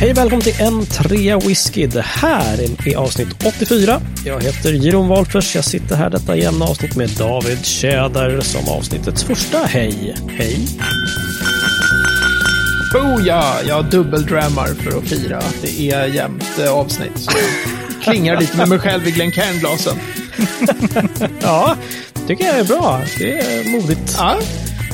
Hej välkommen till en trea whisky. Det här är avsnitt 84. Jag heter Jeroen Wolffers. Jag sitter här detta jämna avsnitt med David Tjäder som avsnittets första. Hej! Hej! Oh ja, jag dubbeldrammar för att fira att det är jämnt eh, avsnitt. Så jag klingar lite med mig själv i Glencairn-glasen. Ja, tycker jag är bra. Det är modigt. Ja,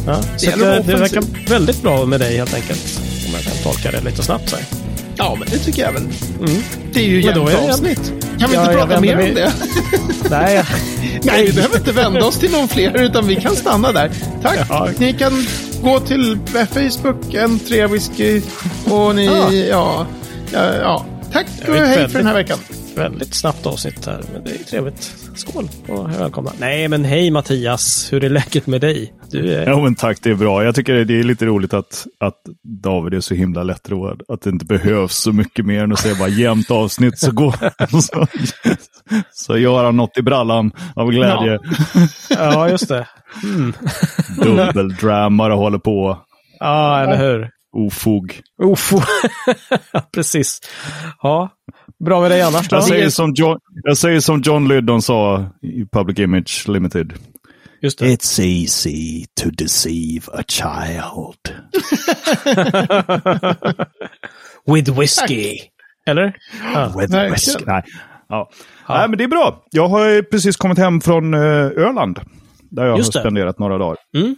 Ja, så gäller det, det vara verkar väldigt bra med dig helt enkelt. Om jag kan tolka det lite snabbt så här. Ja, men det tycker jag väl. Mm. Det är ju jämnt avsnitt. Kan vi Ja, inte prata mer om mig- det? Nej, jag- Nej, vi behöver inte vända oss till någon fler, utan vi kan stanna där. Tack! Ja. Ni kan gå till Facebook, en trea whisky, och ni, Ja. ja, ja. Tack och hej för den här veckan. Väldigt snabbt avsnitt här, men det är trevligt. Skål och välkomna. Nej, men hej Mattias, hur är läget med dig? Du är... Ja, men tack, det är bra. Jag tycker det är lite roligt att, att David är så himla lättroad. Att det inte behövs så mycket mer än att säga bara jämnt avsnitt så går så, så gör han något i brallan av glädje. Ja, just det. Dubbeldrammar och håller på. Ja, eller hur? Ofog. Ofo. Precis. Ja, bra med dig annars då? Jag säger, som John, jag säger som John Lydon sa i Public Image Limited. Just det. It's easy to deceive a child. With whiskey. Eller? Ja. With Verkligen. risk. Nej. Ja. Nej, men det är bra. Jag har precis kommit hem från eh, Öland. Där jag Just det. har spenderat några dagar. Mm.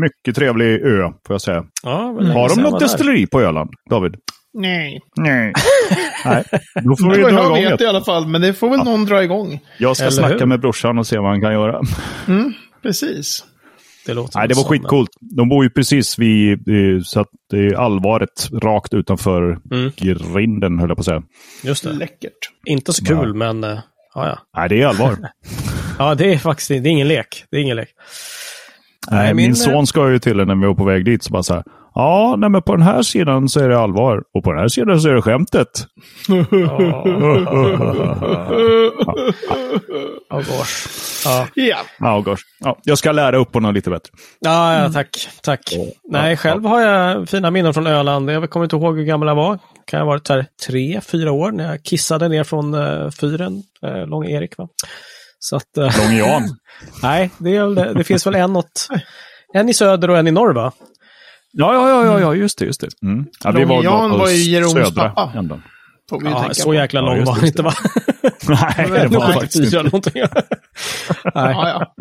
Mycket trevlig ö, får jag säga. Länge Har de något destilleri på Öland, David? Nej. Nej. Nej, då får vi Jag dra igång vet det. i alla fall, men det får väl någon dra igång. Jag ska Eller snacka hur? med brorsan och se vad han kan göra. Precis. Det låter Nej, det var skitcoolt. De bor ju precis vid, eh, så att det är allvaret rakt utanför Mm. grinden, höll jag på att säga. Just det. Läckert. Inte så kul, men eh, ja, ja. Nej, det är allvar. Ja, det är faktiskt det är ingen lek. Det är ingen lek. Nej, min- min son ska ju till när vi var på väg dit. Så bara så här. Ja, nej, men på den här sidan så är det allvar. Och på den här sidan så är det skämtet. Oh, gosh. Ja. Ja. Ja, gosh. ja, jag ska lära upp honom lite bättre. Ja, ja, tack. Tack. Nej, själv har jag fina minnen från Öland. Jag kommer inte ihåg hur gammal jag var. Kan jag ha varit här tre, fyra år när jag kissade ner från uh, fyren, uh, Lång Erik. Va? Så att, eh, Lång Jan. nej, det, är det finns väl en, något, en i söder och en i norr va? Ja, ja, ja, ja, ja just det. Just det. Mm. Ja, vi Lång Jan var ju Jeroms pappa. änden. Får vi ju Ja, så jäkla lång var han inte va? Nej, det var faktiskt Fyra inte. någonting. Nej. Ja, ja.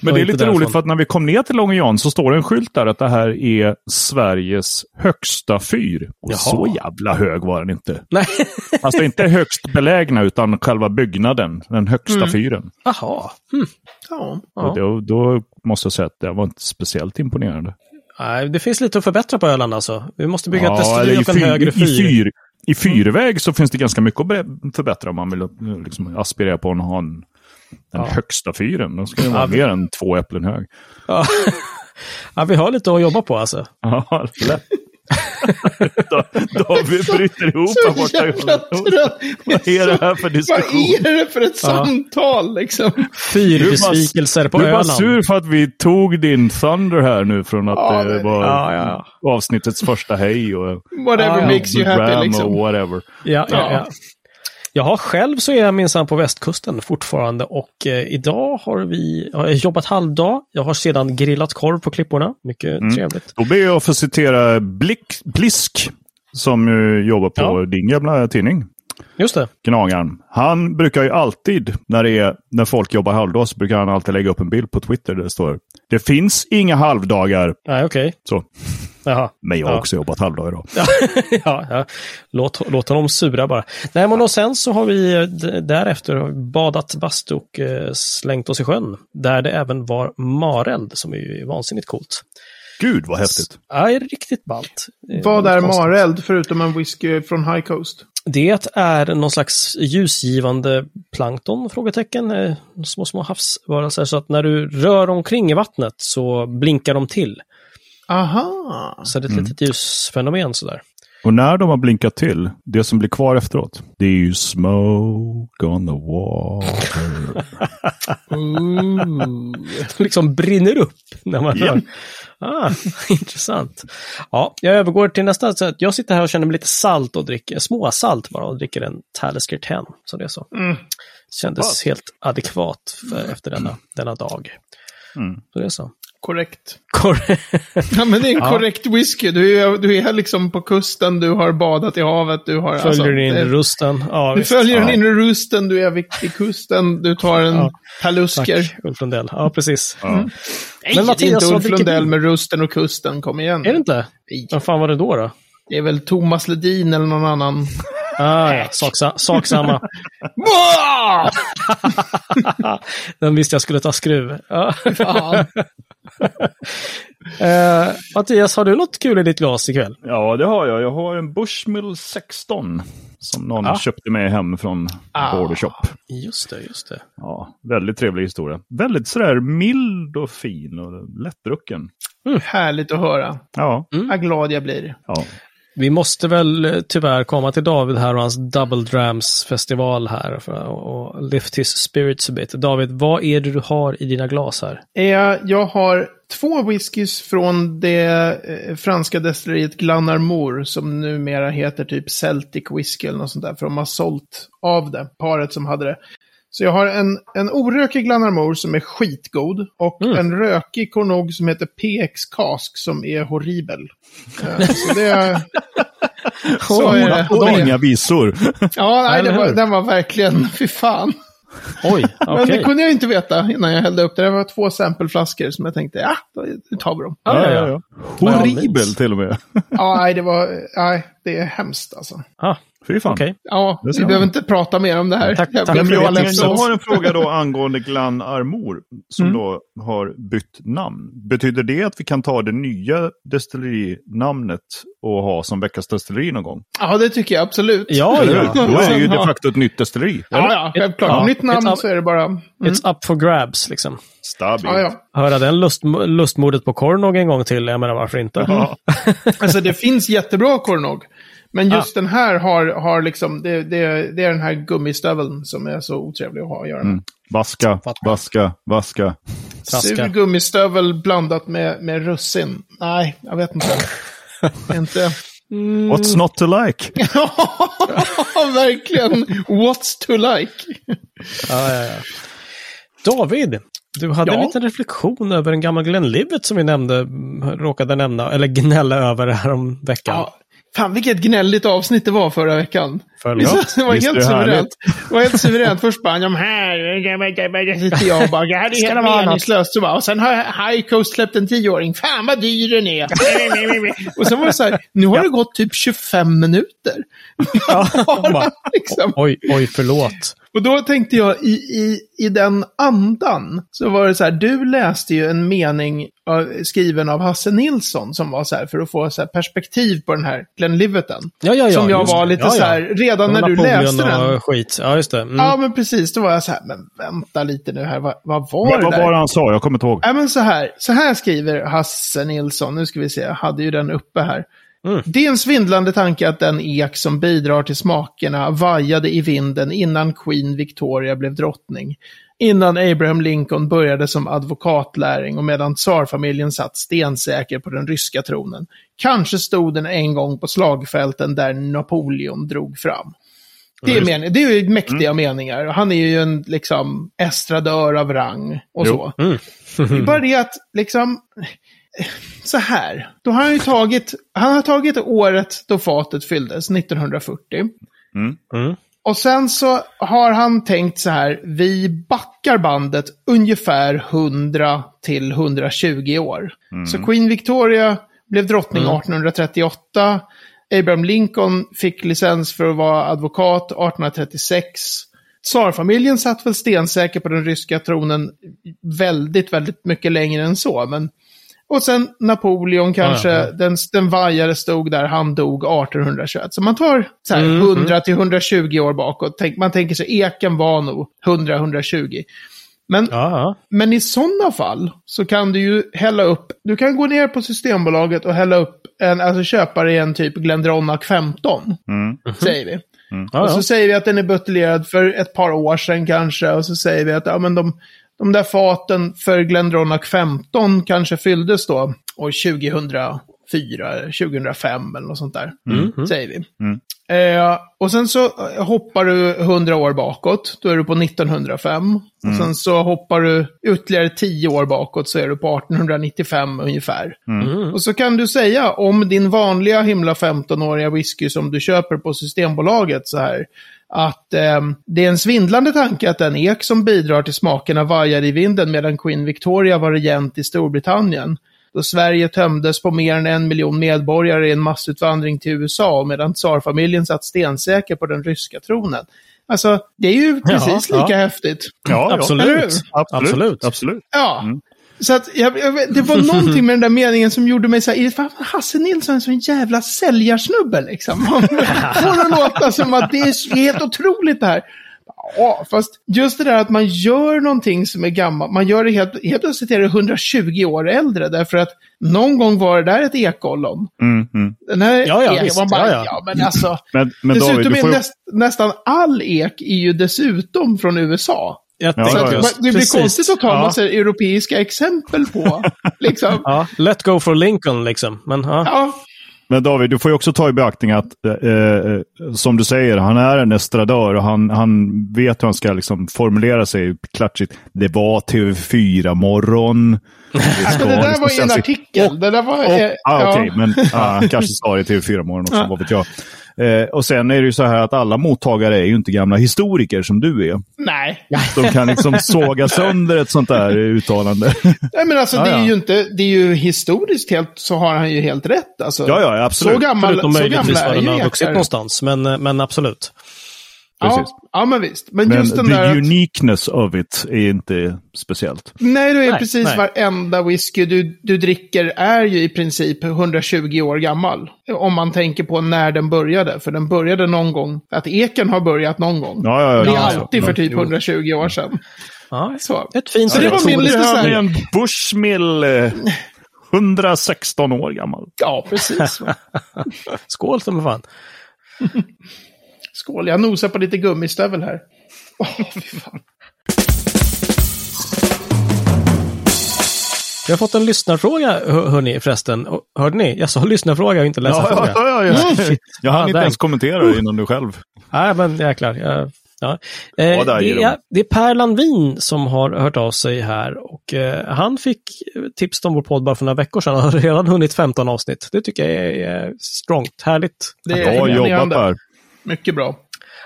Men det är lite roligt för att när vi kom ner till Långe Jan så står det en skylt där att det här är Sveriges högsta fyr. Och Jaha. så jävla hög var den inte. Nej. Alltså inte högst belägna utan själva byggnaden. Den högsta fyren. Jaha. Ja. Ja. Och då, då måste jag säga att det var inte speciellt imponerande. Nej, det finns lite att förbättra på Öland alltså. Vi måste bygga destilleri i, och en fyr, högre i, fyr. fyr, I fyrväg så finns det ganska mycket att förbättra om man vill eh, liksom, aspirera på att ha en, den högsta fyren. Då ska det vara Ja, vi- mer än två äpplen hög. Ja. ja, vi har lite att jobba på alltså. Ja, lätt. Då- David bryter ihop här borta. Vad är det här för Vad diskussion? är det för ett samtal liksom? Fyrbesvikelser på Du är bara Öland. sur för att vi tog din Thunder här nu från att Ja, det var Ja, ja, avsnittets första hej och Whatever Ja, makes you happy Ram och liksom. whatever. Ja, ja, Ja. Ja. Jag har själv så är jag minsann på västkusten fortfarande och eh, idag har vi har jag jobbat halvdag. Jag har sedan grillat korv på klipporna. Mycket Mm. trevligt. Då ber jag att få citera Blick, Blisk som jobbar på Ja. din gamla tidning. Just det. Gnagaren. Han brukar ju alltid, när, det är, när folk jobbar halvdag, så brukar han alltid lägga upp en bild på Twitter där det står Det finns inga halvdagar. Nej, okej. Så. Jaha. Men jag har Ja. också jobbat halvdag idag. ja, ja. Låt, låt honom sura bara. Nej, men och sen så har vi eh, därefter badat bastu och eh, slängt oss i sjön. Där det även var mareld som är ju vansinnigt coolt. Gud vad häftigt. Ja, det är riktigt ballt. Är Vad är mareld förutom en whisky från High Coast? Det är någon slags ljusgivande plankton? Frågetecken. Eh, Små, små havsvarelser. Så att när du rör omkring i vattnet så blinkar de till. Aha! Så det är ett litet ljusfenomen sådär. Och när de har blinkat till, det som blir kvar efteråt, det är ju smoke on the water. Ooh. liksom brinner upp när man Ja. rör. Ah, intressant. Ja, jag övergår till nästa. Så jag sitter här och känner mig lite salt och dricker, småsalt bara och dricker en Talisker 10. Så det är så. Mm. Kändes helt adekvat för, efter denna, denna dag. Mm. Så det är så. Korrekt. Korrekt. Ja, men det är en Ja. korrekt whisky. Du är, du är liksom på kusten, du har badat i havet, du har... Följer alltså, du in i det- rusten? Ja, Du visst. följer Ja. den inre rusten, du är vid, vid kusten, du tar en Ja. talusker. Tack, Ulf Lundell. Ja, precis. Ja. Nej, Men det är Mattias, inte Ulf Lundell med rusten och kusten, kom igen. Är det inte? Nej. Vad fan var det då? då? Det är väl Thomas Ledin eller någon annan. Ah, ja, sak, sak samma. Wow! Den visste jag skulle ta skruv. Eh, Mattias, har du något kul i ditt glas ikväll? ja, det har jag. Jag har en Bushmill 16 som någon Ah. köpte med hem från Ah. Border Shop. Just det, just det. Ja, väldigt trevlig historia. Väldigt sådär mild och fin och lättdrucken. Härligt att höra. Ja, Vad glad jag blir. ja. Vi måste väl eh, tyvärr komma till David här och hans Double Drams festival här för att och lift his spirits a bit. David, vad är det du har i dina glas här? Eh, jag har två whiskys från det eh, franska destilleriet Glenarmour som numera heter typ Celtic Whisky eller något sånt där. För de har sålt av det, paret som hade det. Så jag har en, en orökig Glenarmour som är skitgod och Mm. en rökig Cornog som heter PX Cask som är horribel. Eh, så det är... Så är det. Och De är- inga visor. Ja, nej, det var, den var verkligen, fy fan. Oj, Men okej. det kunde jag inte veta innan jag hällde upp det. Det var två sampleflaskor som jag tänkte, ja, då tar vi dem. Ja, ja, ja. Horribel till och med. Ja, nej, det var, nej, det är hemskt alltså. Ah, Fy fan. okej. Ja, vi man. behöver inte prata mer om det här. Tack- Jag tack för för det. Jag, jag har en fråga då angående Glan Armor som Mm. då har bytt namn. Betyder det att vi kan ta det nya destillerinamnet och ha som veckans destilleri någon gång? Ja, det tycker jag absolut. Ja, ja. Då är det ju de facto ett nytt destilleri. Ja, ja, självklart. Ja. Nytt namn Ett- så är det bara... Mm. It's up for grabs, liksom. Stabil. Ja, ja. Höra den lust, lustmordet på Kornog en gång till, jag menar varför inte? Ja. Alltså det finns jättebra Cornog. Men just den här har, har liksom, det, det, det är den här gummistöveln som är så otrevlig att ha att göra med. Mm. Vaska, vaska, vaska. Sur gummistövel blandat med, med russin. Nej, jag vet inte. Inte... What's not to like? Ja, verkligen. What's to like? Ja, ja, ja. David, du hade en Ja. liten reflektion över en gammal Glenlivet som vi nämnde, råkade nämna, eller gnälla över här om veckan. Ja. Fan, vilket gnälligt avsnitt det var förra veckan. Förlåt. Det var Visst helt suveränt. Det var helt suveränt. Först bara, de här, sitter jag och bara, det här är helt meningslöst. Så bara, och sen har High Coast släppt en tioåring. Fan vad dyr den är. och sen var det så här, nu har det gått typ 25 minuter. bara, liksom. Oj, oj, förlåt. Och då tänkte jag i, i, i den andan så var det så här, du läste ju en mening skriven av Hasse Nilsson som var så här för att få så här perspektiv på den här Glenliveten. Ja, ja, ja. som jag var lite ja, så här, redan när du läste den. skit. Ja, just det. Mm. Ja, men precis. Då var jag så här, men vänta lite nu här, vad, vad var Vad det vad där? var det han sa? Jag kommer inte ihåg. Ja, men så här, så här skriver Hasse Nilsson, nu ska vi se, jag hade ju den uppe här. Mm. Det är en svindlande tanke att den ek som bidrar till smakerna vajade i vinden innan Queen Victoria blev drottning. Innan Abraham Lincoln började som advokatlärling och medan tsarfamiljen satt stensäker på den ryska tronen. Kanske stod den en gång på slagfälten där Napoleon drog fram. Det är, men, det är ju mäktiga meningar. Han är ju en liksom estradör av rang och Jo. så. Mm. Det är bara det att liksom, så här. Då har han ju tagit, han har tagit året då fatet fylldes, 1940. Mm. Och sen så har han tänkt så här, vi backar bandet ungefär 100 till 120 år. Så Queen Victoria blev drottning 1838. Abraham Lincoln fick licens för att vara advokat 1836. Tsarfamiljen satt väl stensäker på den ryska tronen väldigt, väldigt mycket längre än så. Men... Och sen Napoleon kanske, Ja, ja. Den, den vajare stod där, han dog 1821. Så man tar så här, Mm, 100 till 120 år bakåt. Tänk, man tänker sig, eken var nog 100-120. Men Ja, men i sådana fall så kan du ju hälla upp, du kan gå ner på Systembolaget och hälla upp en, alltså köpa dig en typ Glendronach 15, Mm. säger vi. ja, Och så ja. säger vi att den är buteljerad för ett par år sedan kanske, och så säger vi att ja, men de, de där faten för Glendronach 15 kanske fylldes då år 2004, 2005 eller något sånt där. Mm. Säger vi. Eh, och sen så hoppar du 100 år bakåt, då är du på 1905. Och sen så hoppar du ytterligare 10 år bakåt så är du på 1895 ungefär. Mm. Och så kan du säga om din vanliga himla 15-åriga whisky som du köper på Systembolaget så här. Att ehm, det är en svindlande tanke att den ek som bidrar till smakerna vajar i vinden medan Queen Victoria var regent i Storbritannien. Då Sverige tömdes på mer än en miljon medborgare i en massutvandring till USA medan tsarfamiljen satt stensäker på den ryska tronen. Alltså, det är ju precis ja. lika häftigt. Ja, Absolut. Absolut. Absolut. Absolut. Ja. Så att jag, jag, det var någonting med den där meningen som gjorde mig så här, fan, Hasse Nilsson är en sån jävla säljarsnubbe liksom. Man får det låta som att det är helt otroligt det här. Ja, fast just det där att man gör någonting som är gammalt, man gör det helt, helt plötsligt är det 120 år äldre, därför att någon gång var det där ett ekollon. Mm, mm. Den här Ja, ja, ek, visst. man bara, Ja, ja, ja. men alltså. Men, men dessutom David, är ju... näst, nästan all ek är ju dessutom från USA. Ja, ja, ja. det blir precis. konstigt att ta ja. massa europeiska exempel på. liksom. Ja, let go for Lincoln liksom. Men ja. Ja, Men David, du får ju också ta i beaktning att, eh, eh, som du säger, han är en estradör och han, han vet hur han ska liksom formulera sig klatschigt. Det var TV4-morgon. alltså, det där var ju en artikel. Det där var... eh, Ah, ja. Okej, men ah, han kanske sa det till fyra morgon också, vad vet jag. Eh, och sen är det ju så här att alla mottagare är ju inte gamla historiker som du är. Nej. De kan liksom såga sönder ett sånt där uttalande. Nej, men alltså Ja, det är ja. ju inte... Det är ju historiskt helt, så har han ju helt rätt. Alltså, Ja, ja, absolut. Så gammal, Förutom så möjligtvis gamla är den ju någonstans. Men, eh, men absolut. Ja, Precis. ja, men visst. Men, Men just den the där... Att, uniqueness of it är inte speciellt. nej, det är Nej, precis nej. varenda whisky du, du dricker är ju i princip 120 år gammal. Om man tänker på när den började. För den började någon gång. Att eken har börjat någon gång. Ja, ja, ja. det är ja, alltid för typ Jo. 120 år sedan. Ja, Så. ett fint Så det var min lite så här- en Bushmill eh, 116 år gammal. Ja, precis. Skål som fan. Skål, jag nosar på lite gummistövel här. Åh, fy fan. Vi har fått en lyssnarfråga, hör, hörni förresten. Hörde ni? Jag sa lyssnarfråga och inte läsarfråga. Ja, ja, ja, ja. Shit. Jag hann Ja, inte ens kommentera det innan du själv. Nej, men jäklar. Jag, ja. Eh, Ja, det, är, det är Per Landvin som har hört av sig här och eh, han fick tips om vår podd bara för några veckor sedan och har redan hunnit 15 avsnitt. Det tycker jag är, är strongt, härligt. Det är Bra jobbat. Per. Mycket bra.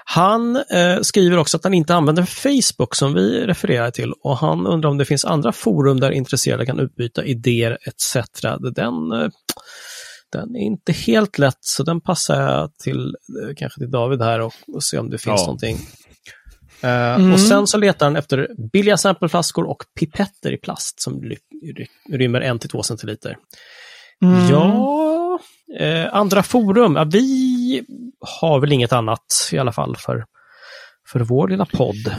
Han eh, skriver också att han inte använder Facebook som vi refererar till och han undrar om det finns andra forum där intresserade kan utbyta idéer etc. Den, eh, den är inte helt lätt så den passar jag till eh, kanske till David här och, och se om det finns Ja. någonting. Eh, Och sen så letar han efter billiga sampleflaskor och pipetter i plast som ly- ry- rymmer 1-2 centiliter. Ja, eh, andra forum. Ja, vi har väl inget annat i alla fall för, för vår lilla podd.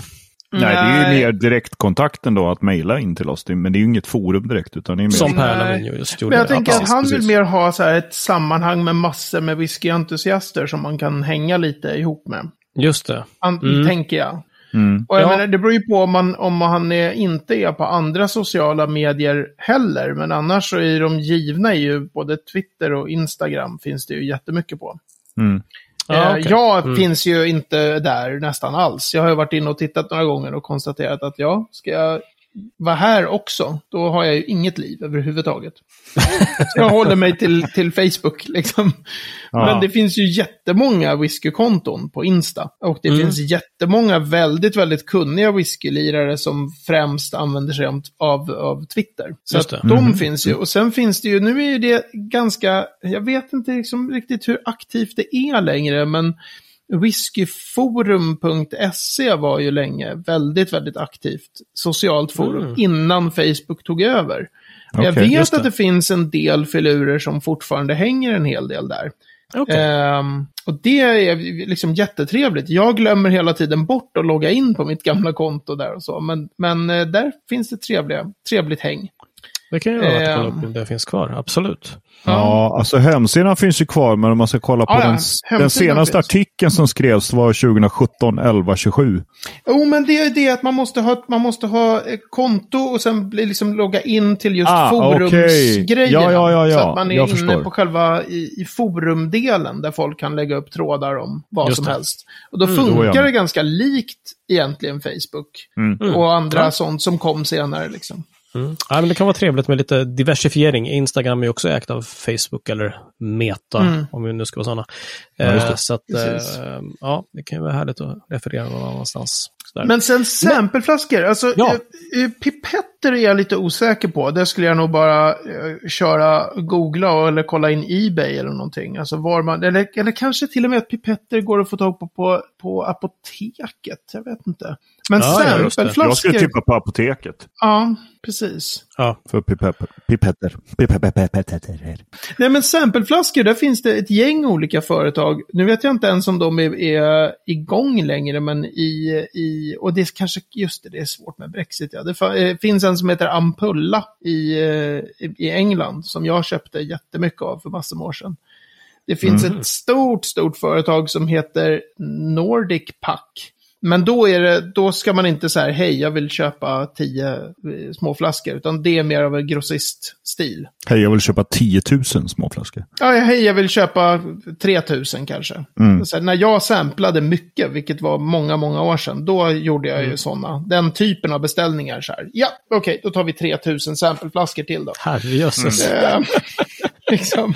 Nej, det är ju mer direktkontakten då att mejla in till oss. Men det är ju inget forum direkt. Utan det är mer... Som. Lavin just gjorde. Men jag tänker ja, att han vill mer ha så här ett sammanhang med massor med whiskyentusiaster som man kan hänga lite ihop med. Just det. An- Mm. Tänker jag. Mm. Och jag Ja. menar, det beror ju på om, man, om han är, inte är på andra sociala medier heller. Men annars så är de givna ju både Twitter och Instagram finns det ju jättemycket på. Mm. Ja, Eh, okej. Jag Mm. finns ju inte där nästan alls. Jag har ju varit inne och tittat några gånger och konstaterat att ja, ska jag vara här också, då har jag ju inget liv överhuvudtaget. Så jag håller mig till, till Facebook liksom. Ja. Men det finns ju jättemånga whiskykonton på Insta. Och det Mm. finns jättemånga väldigt, väldigt kunniga whiskylirare som främst använder sig av, av Twitter. Så att de finns ju. Och sen finns det ju, nu är ju det ganska, jag vet inte liksom riktigt hur aktivt det är längre, men whiskyforum.se var ju länge väldigt, väldigt aktivt socialt forum Mm. innan Facebook tog över. jag Okej, vet just att det. det finns en del filurer som fortfarande hänger en hel del där. Okej. Ehm, och det är liksom jättetrevligt. Jag glömmer hela tiden bort att logga in på mitt gamla konto där och så. Men, men eh, där finns det trevliga, trevligt häng. Det kan ju vara värt att kolla Ehm. upp om det finns kvar, absolut. Ja, alltså hemsidan finns ju kvar, men om man ska kolla på Ja, ja. den, den senaste finns. artikeln som skrevs var 2017 11 27. Jo, men det är det att man måste ha, man måste ha eh, konto och sen bli liksom logga in till just Ah, forumsgrejerna. okej. Ja, ja, ja, ja. Så att man är Jag inne förstår. på själva i, i forumdelen där folk kan lägga upp trådar om vad Just som det. helst. Och då då är funkar med. det ganska likt egentligen Facebook. Mm. Och andra Ja. sånt som kom senare liksom. Mm. Ja, men det kan vara trevligt med lite diversifiering. Instagram är också ägt av Facebook eller Meta, Mm. om vi nu ska vara sådana. Ja. Eh, så att, eh, ja, det kan ju vara härligt att referera någon annanstans. Sådär. Men sen sampleflaskor, alltså Ja. eh, pipetter är jag lite osäker på. Det skulle jag nog bara köra, googla eller kolla in Ebay eller någonting. Alltså var man, eller, eller kanske till och med att pipetter går att få tag på på, på apoteket. Jag vet inte. Men Ja, det. Jag skulle sampleflaskor, tippa på apoteket. ja, precis ja. För pipetter. Pipetter. Pipetter. Nej, men sampleflaskor, där finns det ett gäng olika företag. Nu vet jag inte ens om de är, är igång längre, men i, i... Och det är kanske, just det, det är svårt med Brexit. Ja. Det finns en som heter Ampulla i, i England, som jag köpte jättemycket av för massor med år sedan. Det finns ett stort, stort företag som heter Nordic Pack. Men då, är det, då ska man inte säga hej, jag vill köpa tio eh, små flaskor, utan det är mer av en grossiststil. Hej, jag vill köpa 10 000 småflaskor. Ja, hej, jag vill köpa 3000 kanske. Så här, när jag samplade mycket, vilket var många, många år sedan, då gjorde jag ju sådana. Den typen av beställningar. Så här. Ja, okej, då tar vi 3000 sampleflaskor till då. Herrejösses. Eh, liksom.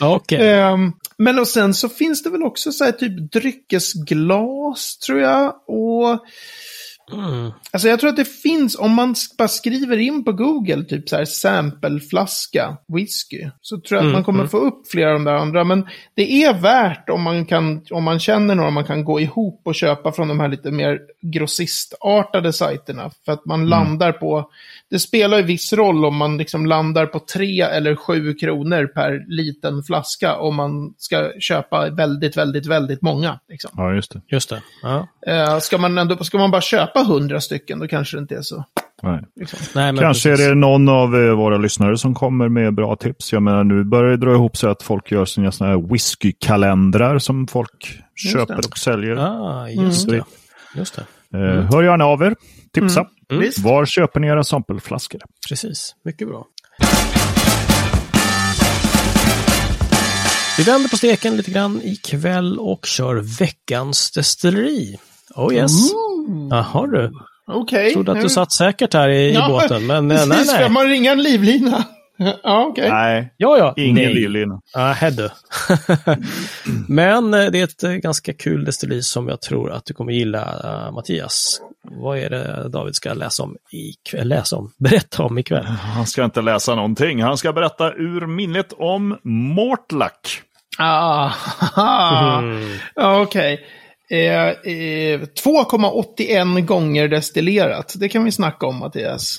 Okej. Ehm, men och sen så finns det väl också så här typ dryckesglas, tror jag. Och Mm. Alltså jag tror att det finns, om man bara skriver in på Google, typ så här sampleflaska whisky, så tror jag att man kommer få upp flera av de där andra. Men det är värt om man, kan, om man känner några, man kan gå ihop och köpa från de här lite mer grossistartade sajterna. För att man landar på, det spelar ju viss roll om man liksom landar på tre eller sju kronor per liten flaska om man ska köpa väldigt, väldigt, väldigt många. Liksom. Ja, just det. Just det. Ja. Eh, ska, man ändå, ska man bara köpa hundra stycken, då kanske det inte är så. Nej. Liksom. Nej, men Kanske precis. är det någon av eh, våra lyssnare som kommer med bra tips. Jag menar, nu börjar det dra ihop sig att folk gör sina såna här whiskykalendrar som folk köper det. och säljer. Ah, just Mm. det. Just det. Eh, hör gärna av er. Tipsa. Mm. Visst. Var köper ni era sampleflaskor? Precis. Mycket bra. Vi vänder på steken lite grann ikväll och kör veckans destilleri. Oh yes. Jaha du. Okej. Trodde att nu- du satt säkert här i, Ja, i båten, men eh, nej, Precis, nej. ska man ringa en livlina? ja, okej. Nej, Ja, ja. ingen nej. livlina. Nej, du. Men eh, det är ett eh, ganska kul destilleri som jag tror att du kommer gilla, eh, Mattias. Vad är det David ska läsa om ikväll? Läsa om? Berätta om ikväll. Han ska inte läsa någonting. Han ska berätta ur minnet om Mortlack. Ah, Mm. ja, okej. Eh, eh, 2,81 gånger destillerat. Det kan vi snacka om, Mattias.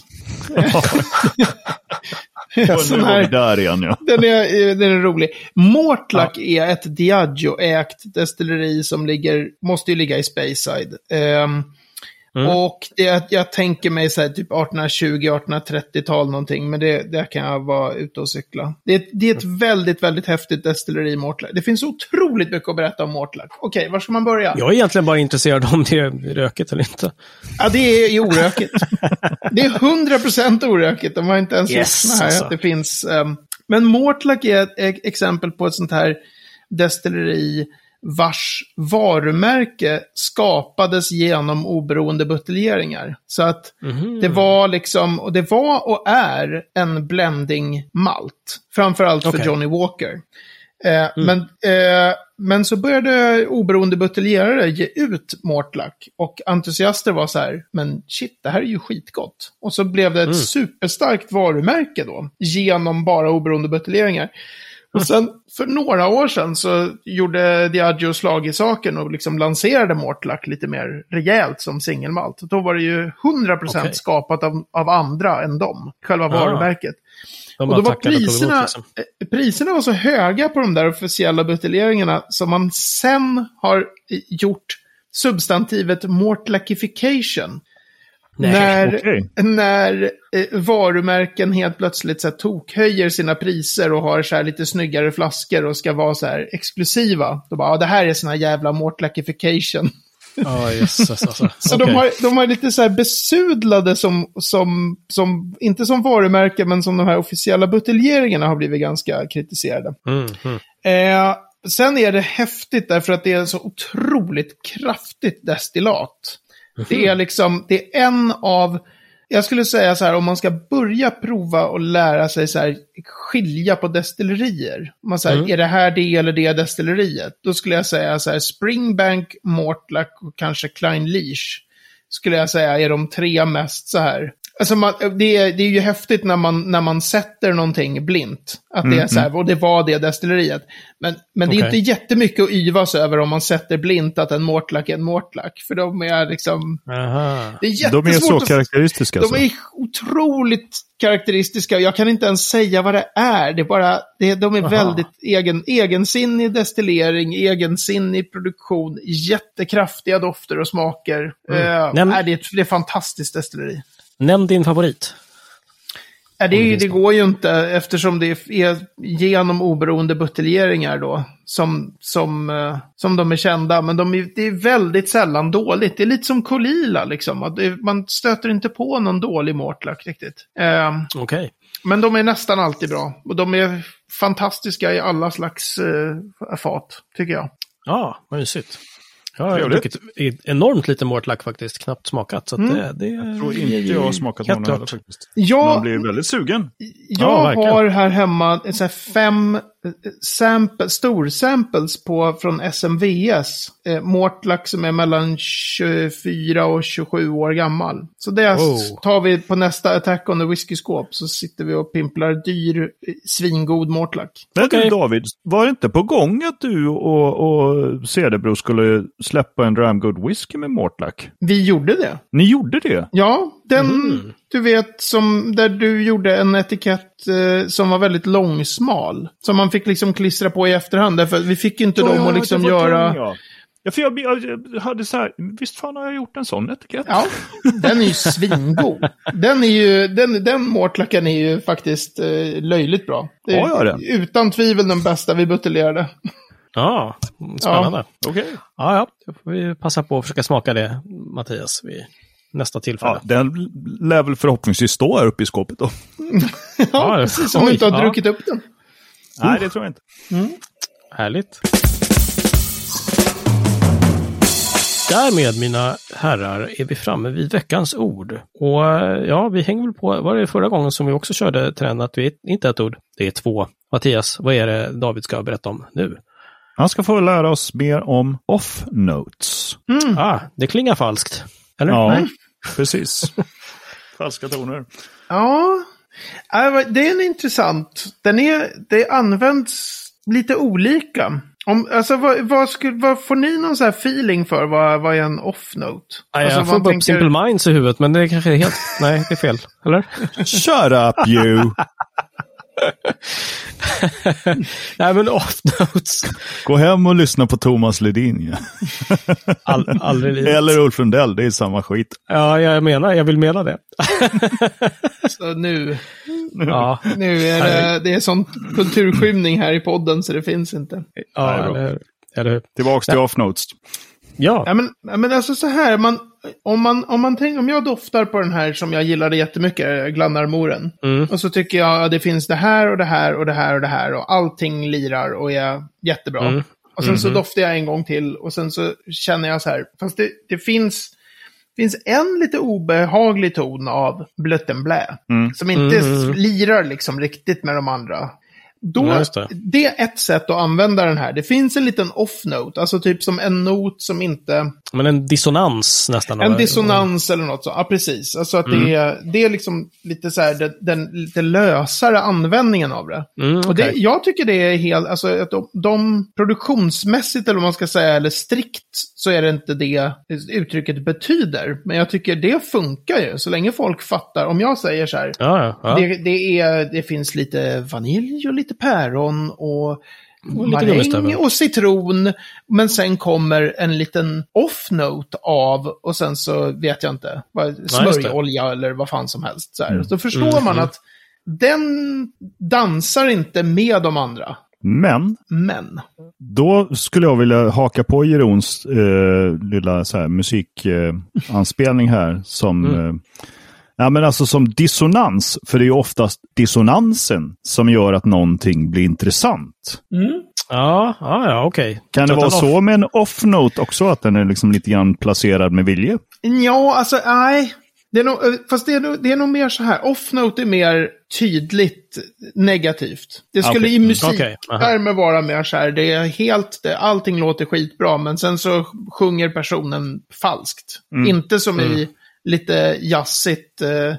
Och Sån nu här, där igen ja. den, är, den är rolig. Mortlack är ett Diageo-ägt destilleri som ligger, måste ju ligga i Speyside. Ehm, Och det, jag tänker mig så här, typ 1820-1830-tal någonting, men det, där kan jag vara ute och cykla. Det, är- det är ett väldigt, väldigt häftigt destilleri, Mortlack. Det finns otroligt mycket att berätta om Mortlack. Okej, var ska man börja? Jag är egentligen bara intresserad om det är rökigt eller inte. Ja, det är ju orökigt. det är 100% orökigt. De har inte ens Yes, här alltså. att det finns... ehm, men Mortlack är ett e- exempel på ett sånt här destilleri vars varumärke skapades genom oberoende buteljeringar. Så att det var liksom, och det var och är en blending malt. Framförallt för. Johnny Walker. Eh, men, eh, men så började oberoende buteljerare ge ut Mortlack. Och entusiaster var så här, men shit, det här är ju skitgott. Och så blev det ett superstarkt varumärke då, genom bara oberoende buteljeringar. Och sen för några år sedan så gjorde Diageo slag i saken och liksom lanserade Mortlack lite mer rejält som singelmalt. Då var det ju 100% Okej. skapat av, av andra än dem, själva varumärket. De Och då var priserna, liksom. eh, priserna var så höga på de där officiella buteljeringarna som man sen har gjort substantivet mortlacification. Nej, när okej. när eh, varumärken helt plötsligt så här, tokhöjer sina priser och har så här, lite snyggare flaskor och ska vara så här exklusiva. Då bara, ja, det här är sån här jävla mortlackification. Ja, jösses alltså. Så Okej. de, har, de har lite så här besudlade som, som, som, inte som varumärken, men som de här officiella buteljeringarna har blivit ganska kritiserade. Mm, mm. Eh, sen är det häftigt därför att det är så otroligt kraftigt destillat. Det är liksom, det är en av, jag skulle säga så här, om man ska börja prova och lära sig så här, skilja på destillerier. Om man säger, Mm. är det här det eller det destilleriet? Då skulle jag säga så här, Springbank, Mortlack och kanske Klein Leash. Skulle jag säga är de tre mest så här. Alltså man, det, är, det är ju häftigt när man, när man sätter någonting blint. Att det är så här, och det var det destilleriet. Men, men det är Okej. inte jättemycket att yvas över om man sätter blint att en Mortlack är en Mortlack. För de är liksom... Aha. Det är De är så att karaktäristiska. de så. är otroligt karaktäristiska. Jag kan inte ens säga vad det är. Det är bara, det, de är Aha. väldigt egen, egensinnig destillering, egensinnig produktion, jättekraftiga dofter och smaker. Näm- är det, är ett- det är ett fantastiskt destilleri. Nämn din favorit. Om det det, går ju inte eftersom det är genom oberoende buteljeringar då som, som, eh, som de är kända. Men de är, det är väldigt sällan dåligt. Det är lite som Kolila liksom. Man stöter inte på någon dålig Mortlack riktigt. Eh, Okej. men de är nästan alltid bra. Och de är fantastiska i alla slags eh, fat, tycker jag. Ja, vad mysigt. Jag har druckit enormt lite Mortlack faktiskt, knappt smakat. Så att det, det Jag tror inte jag har smakat någon heller faktiskt. Jag, Man blir väldigt sugen. Ja, Jag verkligen. har här hemma så här fem sample, storsamples på, från SMVS. Eh, Mortlack som är mellan 24 och 27 år gammal. Så det Wow. tar vi på nästa Attack on the Whisky-skåp. Så sitter vi och pimplar dyr, eh, svingod Mortlack. Men du David, var det inte på gång att du och, och Cederbro skulle släppa en Dramgood Whisky med Mortlack? Vi gjorde det. Ni gjorde det? Ja, den, Mhm. du vet, som, där du gjorde en etikett eh, som var väldigt långsmal. Som man fick liksom klistra på i efterhand. Därför vi fick inte dem att liksom göra... den, ja. Ja, för jag, jag, jag hade så här, visst fan har jag gjort en sån etikett? Ja, den är ju svingod. Den, är ju, den, den Mortlacken är ju faktiskt eh, löjligt bra. Det är jag den? Utan tvivel den bästa vi buteljerade. Ja, spännande. Ja, Okej. ja, då får vi passa på att försöka smaka det, Mattias, vid nästa tillfälle. Ja, den lär väl förhoppningsvis stå här uppe i skåpet då. Ja, precis. Om du inte har ja. druckit upp den. Nej, det tror jag inte. Härligt. Därmed, mina herrar, är vi framme vid veckans ord. Och eh, ja, vi hänger väl på, var det förra gången som vi också körde trenden att vi inte ett ord, det är två. Mattias, vad är det David ska berätta om nu? Han ska få lära oss mer om off-notes. Ah, det klingar falskt. Eller? Ja, Nej. Precis. Falska toner. Ja, det är en intressant. Den är, det används lite olika. Om, alltså, vad, vad, skulle, vad får ni någon så här feeling för vad, vad är en off-note? Ah, alltså, jag får bara upp tänker- Simple Minds i huvudet, men det är kanske är helt... Nej, det är fel. Eller? Shut up you! Nej, men off-notes. Mm. Gå hem och lyssna på Thomas Ledin. Ja. All, aldrig livet. Eller Ulf Lundell, det är samma skit. Ja, jag menar, jag vill mena det. Så nu, Ja, nu är det, det är sån kulturskymning här i podden så det finns inte. ja eller, eller hur? Tillbaks till off-notes. Ja, Ja, men, men alltså så här, man, om, man, om, man tänker, om jag doftar på den här som jag gillade jättemycket, Glannarmoren. Mm. Och så tycker jag att det finns det här och det här och det här och det här och allting lirar och är jättebra. Mm. Och sen så doftar jag en gång till och sen så känner jag så här, fast det, det finns, finns en lite obehaglig ton av Blöttenblä. Som inte Mm. lirar liksom riktigt med de andra. Då, Ja, det. det. är ett sätt att använda den här. Det finns en liten off-note, alltså typ som en not som inte... men en dissonans nästan. En dissonans eller något så. Ja, precis. Alltså att Mm. det, är, det är liksom lite så här, den, den lite lösare användningen av det. Mm, Och det, jag tycker det är helt, alltså att de, de produktionsmässigt eller vad man ska säga, eller strikt, så är det inte det uttrycket betyder. Men jag tycker det funkar ju, så länge folk fattar. Om jag säger så här, ja, ja. det, det, är, det finns lite vanilj och lite päron och Och maräng och citron. Men sen kommer en liten off-note av, och sen så vet jag inte, smörjolja eller vad fan som helst. Så här. Då förstår man att den dansar inte med de andra. Men Men. då skulle jag vilja haka på Jerons eh, lilla så här, musikanspelning eh, här. Som, Mm. eh, ja, men alltså som dissonans. För det är ju oftast dissonansen som gör att någonting blir intressant. Ja, ja, ja okej. Kan det vara så med en off-note också? Att den är liksom lite grann placerad med vilje? Ja, alltså nej. Det är nog, eh, fast det är, nog, det är nog mer så här. Off-note är mer tydligt negativt. Det skulle Okej. i Okej, musiktermer vara mer så här. Det är helt, det, allting låter skitbra, men sen så sjunger personen falskt. Inte som i lite jazzigt, eh,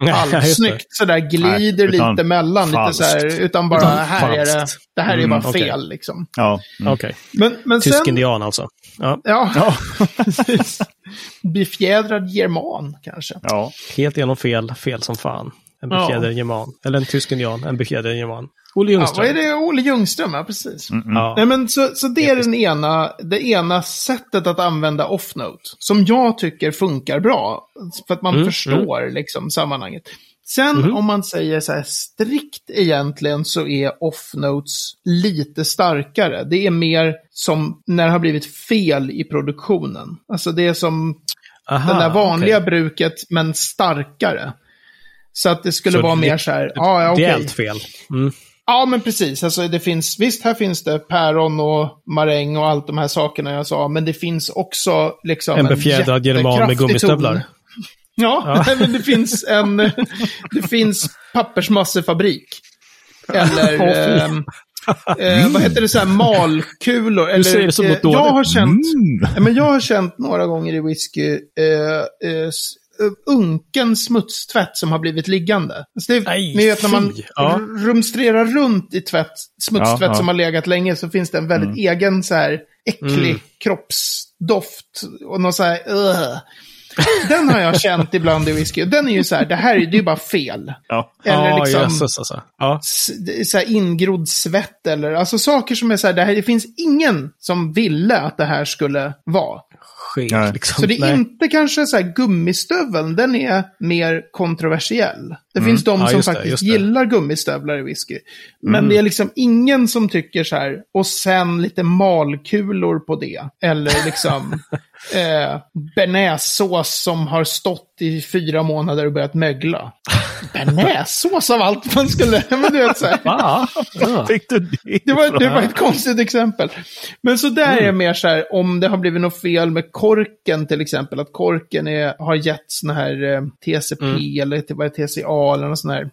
Ja, halvsnyggt, sådär glider Nej, lite mellan, lite så här, falskt. utan bara Utan här är det, falskt. det här är Mm, bara fel liksom. Ja. Mm. Okej. Men, men Tysk sen... indian alltså. Ja, Ja, precis. Befjädrad german kanske. ja. helt igenom fel, fel som fan. En Ja. befjädrad german. Eller en tysk indian, en befjädrad german. Olle Ja, Ljungström. vad är det? Olle Ljungström, ja precis. Ja. Nej, men så, så det är den ena, det ena sättet att använda off-note. Som jag tycker funkar bra. För att man Mm, förstår liksom sammanhanget. Sen om man säger så här strikt egentligen så är off-notes lite starkare. Det är mer som när det har blivit fel i produktionen. Alltså det är som Aha, det där vanliga okej. bruket men starkare. Så att det skulle Så vara det- mer så här, ja, ja okej. Rejält fel. Mm. Ja, men precis. Alltså, det finns, visst, här finns det päron och maräng och allt de här sakerna jag sa, men det finns också liksom En befjädrad german med gummistövlar. ton. Ja, nej, men det finns en det finns pappersmassefabrik. Eller, ehm, eh, vad heter det, så här malkulor. Eller, säger det som eh, något dåligt. jag har känt, Mm. Ja, men jag har känt några gånger i whisky eh, eh, unken smutstvätt som har blivit liggande. Alltså det, Nej, ni vet när man. Ja. rumstrerar runt i tvätt, smutstvätt Ja, ja. som har legat länge så finns det en väldigt egen så här äcklig Mm. kroppsdoft. Och någon så här, "Ugh." Den har jag känt ibland i whisky. Den är ju så här, det här är ju bara fel. Ja. Eller liksom jösses alltså. Ja. så här ingrodd svett eller alltså saker som är så här, det, här, det finns ingen som ville att det här skulle vara. Nej. liksom. Så det är Nej. inte kanske så här gummistöveln, den är mer kontroversiell. Det finns de Mm. Ja, som faktiskt det. gillar gummistövlar i whisky. Men Mm. det är liksom ingen som tycker så här, och sen lite malkulor på det. Eller liksom eh, bearnaisesås som har stått i fyra månader och börjat mögla. Bearnaisesås av allt man skulle... Men du vet, så här, Va? Ja. Fick du det? det var, det var ett konstigt exempel. Men så där är mer så här, om det har blivit något fel med korken till exempel, att korken är, har gett såna här eh, TCP eller till- vad är TCA eller något sånt här.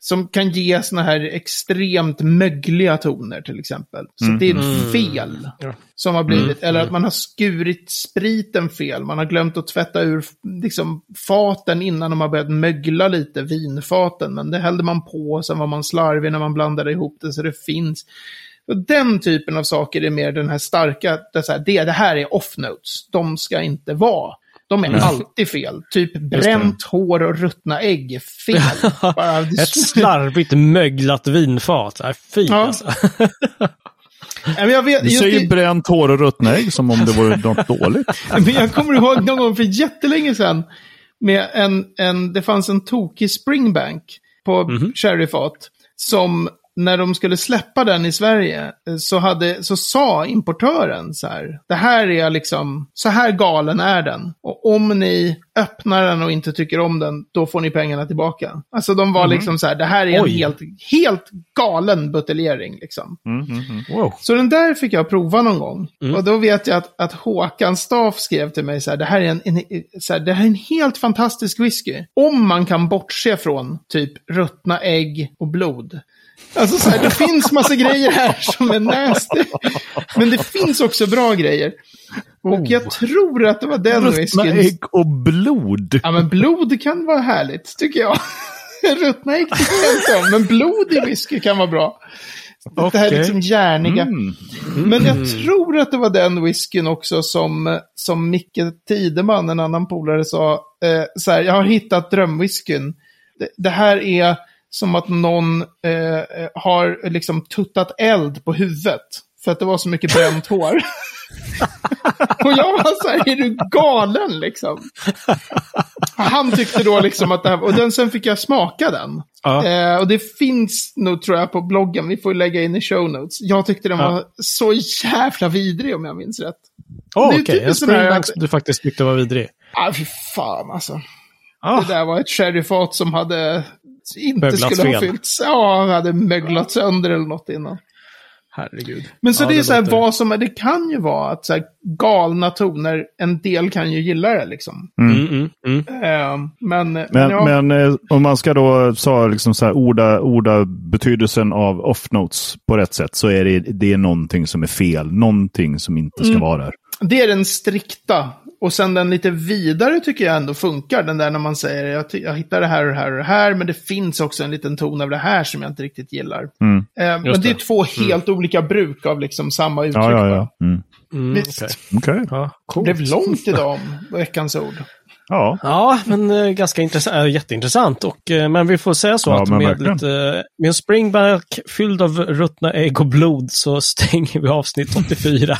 Som kan ge såna här extremt mögliga toner till exempel. Så det är fel Ja. som har blivit. Eller att man har skurit spriten fel. Man har glömt att tvätta ur liksom, faten innan de har börjat mögla lite, vinfaten. Men det hällde man på sen var man slarvig när man blandade ihop det så det finns. Och den typen av saker är mer den här starka, det, här, det, det här är off-notes. De ska inte vara. De är alltid fel. Typ bränt hår och ruttna ägg är fel. Bara, Ett slarvigt möglat vinfat. Äh, fy Ja. alltså. Jag vet, Du säger i- bränt hår och ruttna ägg som om det vore något dåligt. Men jag kommer ihåg någon gång för jättelänge sedan. Med en, en, det fanns en tokig springbank på Mhm. sherryfat. Som när de skulle släppa den i Sverige eh, så, hade, så sa importören så här. Det här är liksom, så här galen är den. Och om ni öppnar den och inte tycker om den, då får ni pengarna tillbaka. Alltså de var liksom så här, det här är en Oj. helt, helt galen buteljering liksom. Wow. Så den där fick jag prova någon gång. Och då vet jag att, att Håkan Staff skrev till mig så här, det här, är en, en, så här, det här är en helt fantastisk whisky. Om man kan bortse från typ ruttna ägg och blod. Alltså så här, det finns massa grejer här som är nasty. Men det finns också bra grejer. Och jag tror att det var den Ruttna whiskyn. ägg och blod. Ja, men blod kan vara härligt, tycker jag. Ruttna ägg tycker jag inte om, men blod i whisky kan vara bra. Det här liksom järniga. Mm. Men jag tror att det var den whiskyn också som, som Micke Tideman, en annan polare, sa. Eh, så här, jag har hittat drömwhiskyn. Det, det här är som att någon eh, har liksom tuttat eld på huvudet. För att det var så mycket bränt hår. och jag var så här, är du galen liksom? Han tyckte då liksom att det här, och den, sen fick jag smaka den. Ja. Eh, och det finns nog tror jag på bloggen, vi får lägga in i show notes. Jag tyckte den Ja. var så jävla vidrig om jag minns rätt. Åh, är okej. typiskt En Springbank som du faktiskt tyckte var vidrig. Ah, fy fan alltså. Ah, Det där var ett sherryfat som hade inte Möglats skulle ha fyllts. Ja, hade möglat sönder eller något innan. herregud. Men så Ja, det är det så här, låter- vad som är, det kan ju vara att så här, galna toner, en del kan ju gilla det liksom. Mm, mm, mm. Eh, men, men, Men, ja, men eh, om man ska då sa liksom så här, orda, orda betydelsen av off-notes på rätt sätt så är det, det är någonting som är fel. Någonting som inte ska Mm. vara där. det är den strikta. Och sen den lite vidare tycker jag ändå funkar. Den där när man säger jag, jag hittar det här och det här och det här. Men det finns också en liten ton av det här som jag inte riktigt gillar. Mm. Eh, men det är det. två helt olika bruk av liksom samma uttryck. Ja, ja, ja. Mm. Mm, Visst. okej. Okej. Ja, Det coolt. blev långt idag om veckans ord. Ja. Ja, men eh, ganska intressant, äh, jätteintressant. Och, eh, men vi får säga så Ja, att med, lite, med en springback fylld av ruttna ägg och blod så stänger vi avsnitt 84.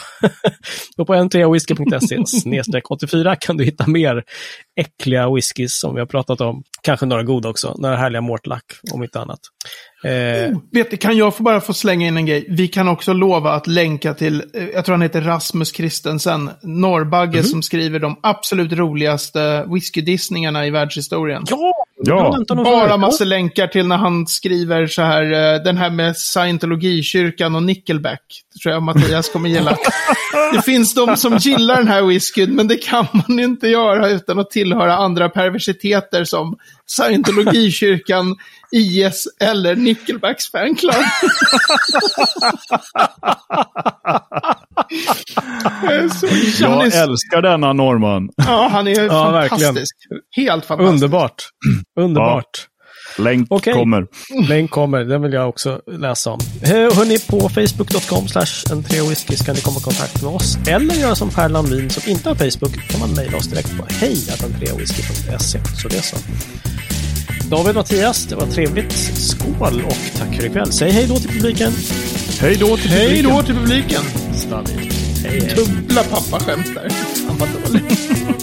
och på n3whisky.se snedstreck 84 kan du hitta mer äckliga whiskys som vi har pratat om. Kanske några goda också. Några härliga Mortlack, om inte annat. Eh, Vet du, kan jag få bara få slänga in en grej? Vi kan också lova att länka till, eh, jag tror han heter Rasmus Christensen, Norrbagge som skriver de absolut roligaste whiskydissningarna i världshistorien. ja! Ja. Bara massor länkar till när han skriver så här, eh, den här med scientologikyrkan och Nickelback. Det tror jag Mattias kommer gilla. det finns de som gillar den här whiskyn, men det kan man inte göra utan att tillhöra andra perversiteter som scientologikyrkan, IS eller Nickelbacks fanclub. Så, Jag är, älskar denna norrman. ja, han är Ja, verkligen. fantastisk. Helt fantastisk. Underbart. Underbart. Länk Okej. kommer. Länk kommer, den vill jag också läsa om. Hörni, på facebook.com slash en tre whisky ska ni komma i kontakt med oss. Eller göra som Per Landin som inte har Facebook, kan man mejla oss direkt på hej.entreawhisky.se. Så det är så. David Mattias, det var trevligt. Skål och tack för ikväll. Säg hej då till publiken. Hej då till Hej publiken. då till publiken. Stadigt. Hej, hej. Dubbla pappaskämt där. Fan vad dåligt.